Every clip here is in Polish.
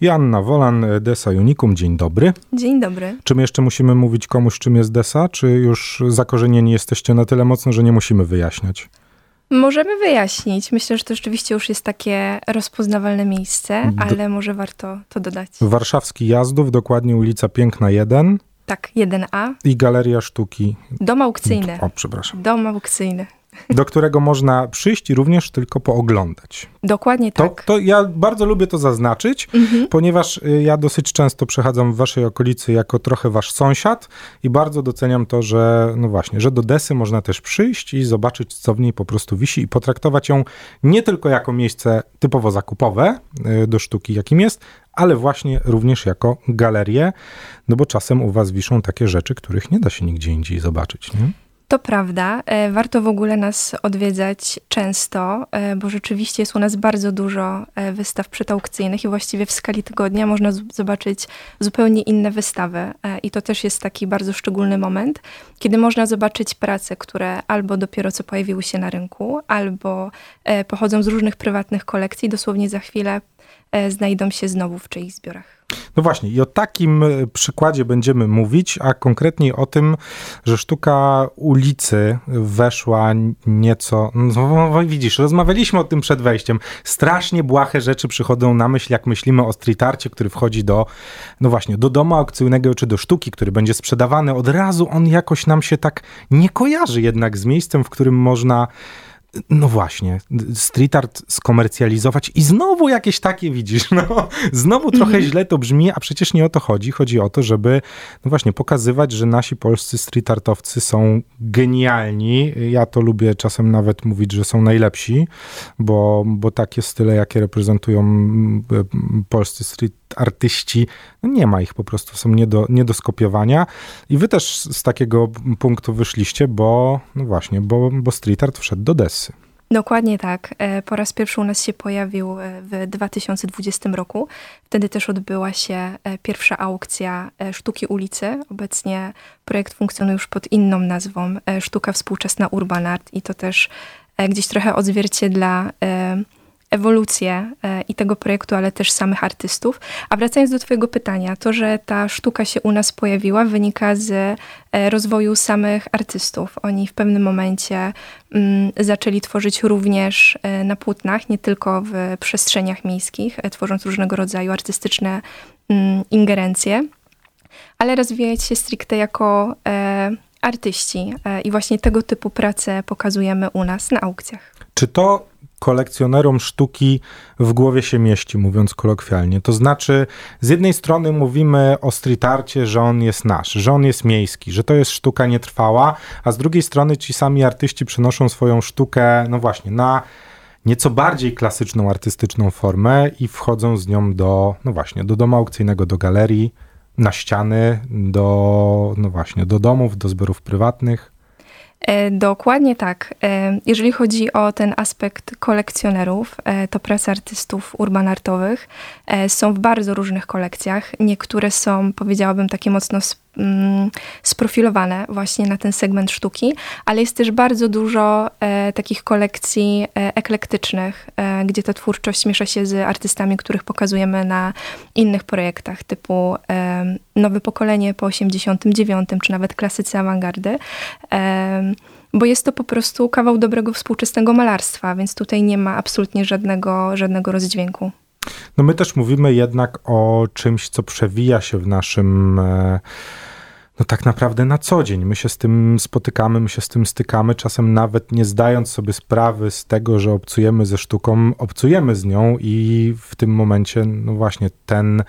Joanna Wolan, Desa Unikum, dzień dobry. Dzień dobry. Czym jeszcze musimy mówić komuś, czym jest Desa? Czy już zakorzenieni jesteście na tyle mocno, że nie musimy wyjaśniać? Możemy wyjaśnić. Myślę, że to rzeczywiście już jest takie rozpoznawalne miejsce, ale może warto to dodać. Warszawski Jazdów, dokładnie ulica Piękna 1. Tak, 1A. I Galeria Sztuki. Dom aukcyjny. O, przepraszam. Dom aukcyjny do którego można przyjść i również tylko pooglądać. Dokładnie tak. To, to ja bardzo lubię to zaznaczyć, mhm. ponieważ y, ja dosyć często przechadzam w waszej okolicy jako trochę wasz sąsiad i bardzo doceniam to, że no właśnie, że do Desy można też przyjść i zobaczyć, co w niej po prostu wisi i potraktować ją nie tylko jako miejsce typowo zakupowe y, do sztuki, jakim jest, ale właśnie również jako galerię, no bo czasem u was wiszą takie rzeczy, których nie da się nigdzie indziej zobaczyć. Nie? To prawda. E, warto w ogóle nas odwiedzać często, e, bo rzeczywiście jest u nas bardzo dużo e, wystaw przedaukcyjnych i właściwie w skali tygodnia można zobaczyć zupełnie inne wystawy. I to też jest taki bardzo szczególny moment, kiedy można zobaczyć prace, które albo dopiero co pojawiły się na rynku, albo pochodzą z różnych prywatnych kolekcji. Dosłownie za chwilę znajdą się znowu w czyichś zbiorach. No właśnie, i o takim e, przykładzie będziemy mówić, a konkretniej o tym, że sztuka ulicy weszła nieco. No, widzisz, rozmawialiśmy o tym przed wejściem. Strasznie błahe rzeczy przychodzą na myśl, jak myślimy o street arcie, który wchodzi do, no właśnie, do domu aukcyjnego czy do sztuki, który będzie sprzedawany. Od razu on jakoś nam się tak nie kojarzy jednak z miejscem, w którym można no właśnie, street art skomercjalizować i znowu jakieś takie widzisz, no znowu trochę mhm. źle to brzmi, a przecież nie o to chodzi. Chodzi o to, żeby no właśnie pokazywać, że nasi polscy street artowcy są genialni. Ja to lubię czasem nawet mówić, że są najlepsi, bo, bo takie style, jakie reprezentują polscy street artyści, no nie ma ich po prostu, są nie do, nie do skopiowania. I wy też z takiego punktu wyszliście, bo no właśnie, bo, bo street art wszedł do Dessy. Dokładnie tak. E, po raz pierwszy u nas się pojawił e, w 2020 roku. Wtedy też odbyła się e, pierwsza aukcja Sztuki ulicy. Obecnie projekt funkcjonuje już pod inną nazwą Sztuka Współczesna Urban Art i to też gdzieś trochę odzwierciedla ewolucję e, i tego projektu, ale też samych artystów. A wracając do Twojego pytania, to, że ta sztuka się u nas pojawiła, wynika z e, rozwoju samych artystów. Oni w pewnym momencie mm, zaczęli tworzyć również e, na płótnach, nie tylko w przestrzeniach miejskich, tworząc różnego rodzaju artystyczne mm, ingerencje, ale rozwijać się stricte jako artyści. I właśnie tego typu prace pokazujemy u nas na aukcjach. Czy to kolekcjonerom sztuki w głowie się mieści, mówiąc kolokwialnie. To znaczy, z jednej strony mówimy o street arcie, że on jest nasz, że on jest miejski, że to jest sztuka nietrwała, a z drugiej strony ci sami artyści przenoszą swoją sztukę, no właśnie, na nieco bardziej klasyczną artystyczną formę i wchodzą z nią do, no właśnie, do domu aukcyjnego, do galerii, na ściany, do, no właśnie, do domów, do zbiorów prywatnych. E, dokładnie tak. E, jeżeli chodzi o ten aspekt kolekcjonerów, e, to prace artystów urbanartowych są w bardzo różnych kolekcjach. Niektóre są, powiedziałabym, takie mocno Mm, sprofilowane właśnie na ten segment sztuki, ale jest też bardzo dużo takich kolekcji eklektycznych, gdzie ta twórczość miesza się z artystami, których pokazujemy na innych projektach, typu Nowe Pokolenie po 89, czy nawet klasycy awangardy bo jest to po prostu kawał dobrego współczesnego malarstwa, więc tutaj nie ma absolutnie żadnego, żadnego rozdźwięku. No my też mówimy jednak o czymś, co przewija się w naszym e, no tak naprawdę na co dzień. My się z tym spotykamy, my się z tym stykamy, czasem nawet nie zdając sobie sprawy z tego, że obcujemy ze sztuką, obcujemy z nią i w tym momencie, no właśnie ten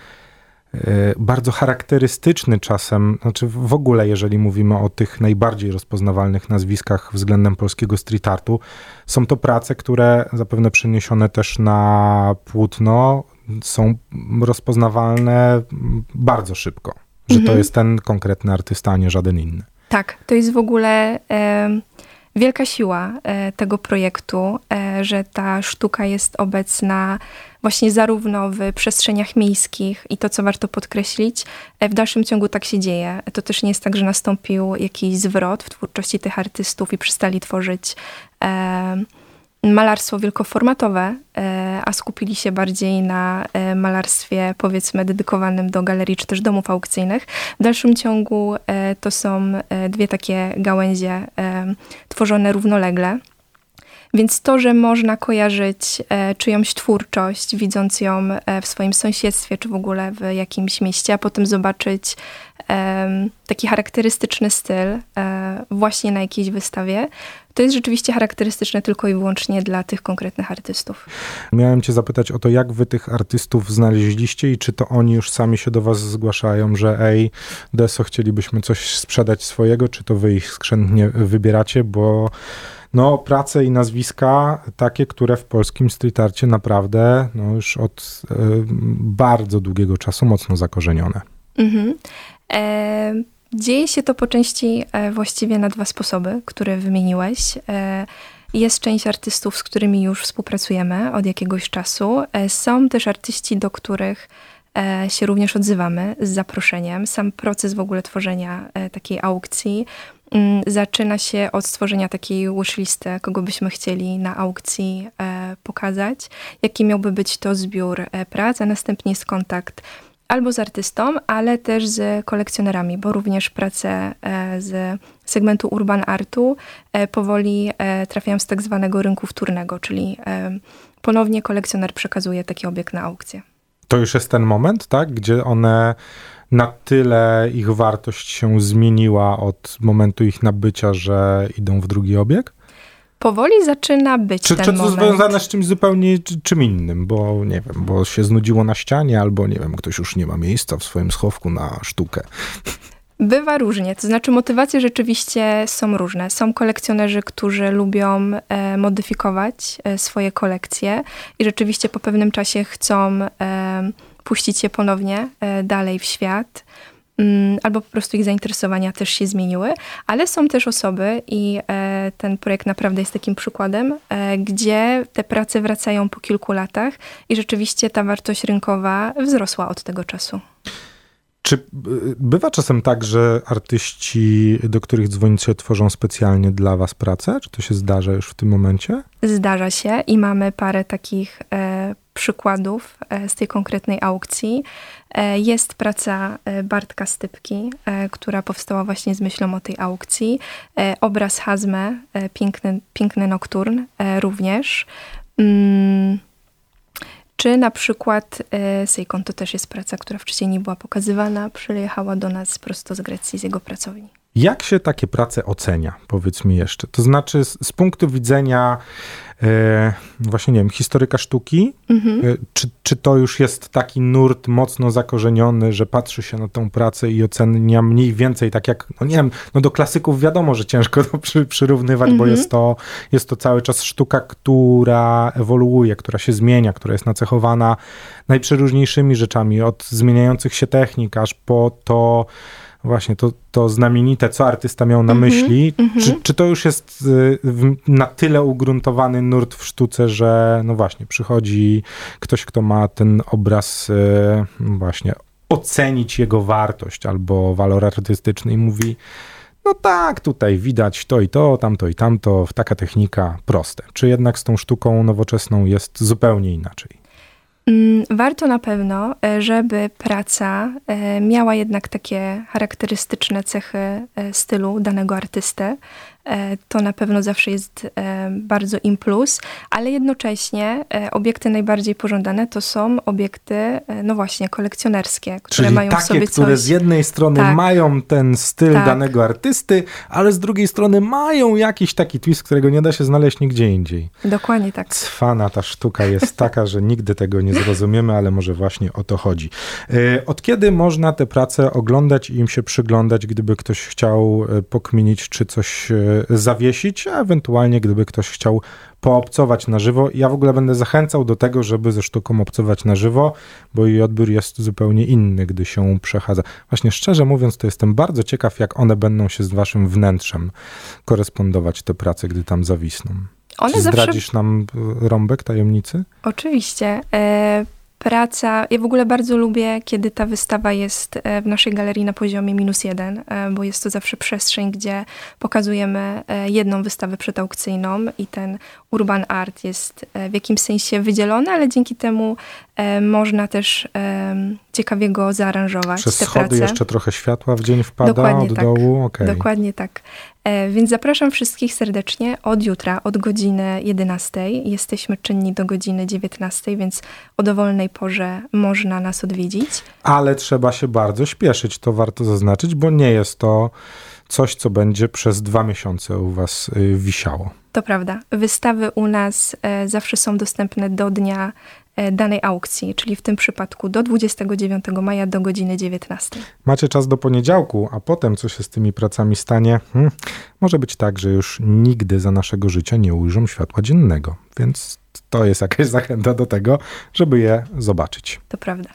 bardzo charakterystyczny czasem, znaczy w ogóle jeżeli mówimy o tych najbardziej rozpoznawalnych nazwiskach względem polskiego street artu, są to prace, które zapewne przeniesione też na płótno są rozpoznawalne bardzo szybko że mhm. to jest ten konkretny artysta, a nie żaden inny. Tak, to jest w ogóle e, wielka siła e, tego projektu, e, że ta sztuka jest obecna właśnie zarówno w przestrzeniach miejskich i to, co warto podkreślić, e, w dalszym ciągu tak się dzieje. To też nie jest tak, że nastąpił jakiś zwrot w twórczości tych artystów i przestali tworzyć malarstwo wielkoformatowe, e, a skupili się bardziej na e, malarstwie powiedzmy dedykowanym do galerii czy też domów aukcyjnych. W dalszym ciągu e, to są dwie takie gałęzie tworzone równolegle. Więc to, że można kojarzyć e, czyjąś twórczość, widząc ją e, w swoim sąsiedztwie, czy w ogóle w jakimś mieście, a potem zobaczyć taki charakterystyczny styl e, właśnie na jakiejś wystawie, to jest rzeczywiście charakterystyczne tylko i wyłącznie dla tych konkretnych artystów. Miałem cię zapytać o to, jak wy tych artystów znaleźliście i czy to oni już sami się do was zgłaszają, że ej, Deso, chcielibyśmy coś sprzedać swojego, czy to wy ich skrzętnie wybieracie, bo no, prace i nazwiska takie, które w polskim street arcie naprawdę no, już od y, bardzo długiego czasu mocno zakorzenione. Mhm. E, dzieje się to po części e, właściwie na dwa sposoby, które wymieniłeś. E, jest część artystów, z którymi już współpracujemy od jakiegoś czasu. E, są też artyści, do których się również odzywamy z zaproszeniem. Sam proces w ogóle tworzenia takiej aukcji Mm, zaczyna się od stworzenia takiej wishlisty, kogo byśmy chcieli na aukcji e, pokazać, jaki miałby być to zbiór e, prac, a następnie jest kontakt albo z artystą, ale też z kolekcjonerami, bo również prace e, z segmentu urban artu powoli trafiają z tak zwanego rynku wtórnego, czyli ponownie kolekcjoner przekazuje taki obiekt na aukcję. To już jest ten moment, tak, gdzie one na tyle ich wartość się zmieniła od momentu ich nabycia, że idą w drugi obieg? Powoli zaczyna być czy, ten czy to moment. związane z czymś zupełnie czym innym, bo nie wiem, bo się znudziło na ścianie, albo nie wiem, ktoś już nie ma miejsca w swoim schowku na sztukę. Bywa różnie, to znaczy motywacje rzeczywiście są różne. Są kolekcjonerzy, którzy lubią e, modyfikować e, swoje kolekcje i rzeczywiście po pewnym czasie chcą e, puścić je ponownie e, dalej w świat, mm, albo po prostu ich zainteresowania też się zmieniły, ale są też osoby i e, ten projekt naprawdę jest takim przykładem, e, gdzie te prace wracają po kilku latach i rzeczywiście ta wartość rynkowa wzrosła od tego czasu. Czy bywa czasem tak, że artyści, do których dzwonicie, tworzą specjalnie dla was pracę? Czy to się zdarza już w tym momencie? Zdarza się i mamy parę takich e, przykładów e, z tej konkretnej aukcji. E, jest praca e, Bartka Stypki, która powstała właśnie z myślą o tej aukcji. Obraz Hazme, piękny, piękny nokturn również. Mm, czy na przykład Seikon to też jest praca, która wcześniej nie była pokazywana, przyjechała do nas prosto z Grecji, z jego pracowni. Jak się takie prace ocenia, powiedz mi jeszcze? To znaczy, z, z punktu widzenia e, właśnie, nie wiem, historyka sztuki, mhm. e, czy, czy to już jest taki nurt mocno zakorzeniony, że patrzy się na tą pracę i ocenia mniej więcej tak jak, no nie wiem, no do klasyków wiadomo, że ciężko to przy, przyrównywać, mhm. bo jest to, jest to cały czas sztuka, która ewoluuje, która się zmienia, która jest nacechowana najprzeróżniejszymi rzeczami, od zmieniających się technik, aż po to, właśnie to, to znamienite, co artysta miał na mm -hmm, myśli, mm -hmm. czy, czy to już jest y, na tyle ugruntowany nurt w sztuce, że no właśnie, przychodzi ktoś, kto ma ten obraz y, właśnie ocenić jego wartość albo walor artystyczny i mówi, no tak, tutaj widać to i to, tamto i tamto, taka technika, proste. Czy jednak z tą sztuką nowoczesną jest zupełnie inaczej? Mm, warto na pewno, e, żeby praca e, miała jednak takie charakterystyczne cechy e, stylu danego artysty, to na pewno zawsze jest e, bardzo im plus, ale jednocześnie e, obiekty najbardziej pożądane to są obiekty, no właśnie, kolekcjonerskie, które Czyli mają takie, w sobie coś... które z jednej strony tak. mają ten styl tak. danego artysty, ale z drugiej strony mają jakiś taki twist, którego nie da się znaleźć nigdzie indziej. Dokładnie tak. Cwana ta sztuka jest taka, że nigdy tego nie zrozumiemy, ale może właśnie o to chodzi. Od kiedy można te prace oglądać i im się przyglądać, gdyby ktoś chciał pokminić, czy coś zawiesić, a ewentualnie gdyby ktoś chciał poobcować na żywo. Ja w ogóle będę zachęcał do tego, żeby ze sztuką obcować na żywo, bo jej odbiór jest zupełnie inny, gdy się przechadza. Właśnie szczerze mówiąc, to jestem bardzo ciekaw, jak one będą się z waszym wnętrzem korespondować, te prace, gdy tam zawisną. One Czy zdradzisz zawsze... nam e, rąbek tajemnicy? Oczywiście. E praca. Ja w ogóle bardzo lubię, kiedy ta wystawa jest e, w naszej galerii na poziomie minus jeden, e, bo jest to zawsze przestrzeń, gdzie pokazujemy e, jedną wystawę przedaukcyjną i ten urban art jest w jakimś sensie wydzielony, ale dzięki temu można też ciekawie go zaaranżować. Przez te schody prace. jeszcze trochę światła w dzień wpada Dokładnie od tak. dołu? Okay. Dokładnie tak. Więc zapraszam wszystkich serdecznie od jutra, od godziny 11. Jesteśmy czynni do godziny 19, więc o dowolnej porze można nas odwiedzić. Ale trzeba się bardzo śpieszyć, to warto zaznaczyć, bo nie jest to coś, co będzie przez dwa miesiące u Was y, wisiało. To prawda. Wystawy u nas e, zawsze są dostępne do dnia e, danej aukcji, czyli w tym przypadku do 29 maja do godziny 19. Macie czas do poniedziałku, a potem co się z tymi pracami stanie? Hmm, może być tak, że już nigdy za naszego życia nie ujrzą światła dziennego, więc to jest jakaś zachęta do tego, żeby je zobaczyć. To prawda.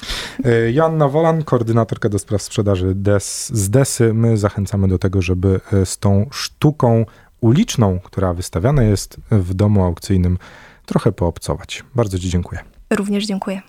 E, Joanna Wolan, koordynatorka do spraw sprzedaży DES, z DESY. My zachęcamy do tego, żeby e, z tą sztuką uliczną, która wystawiana jest w domu aukcyjnym, trochę poobcować. Bardzo Ci dziękuję. Również dziękuję.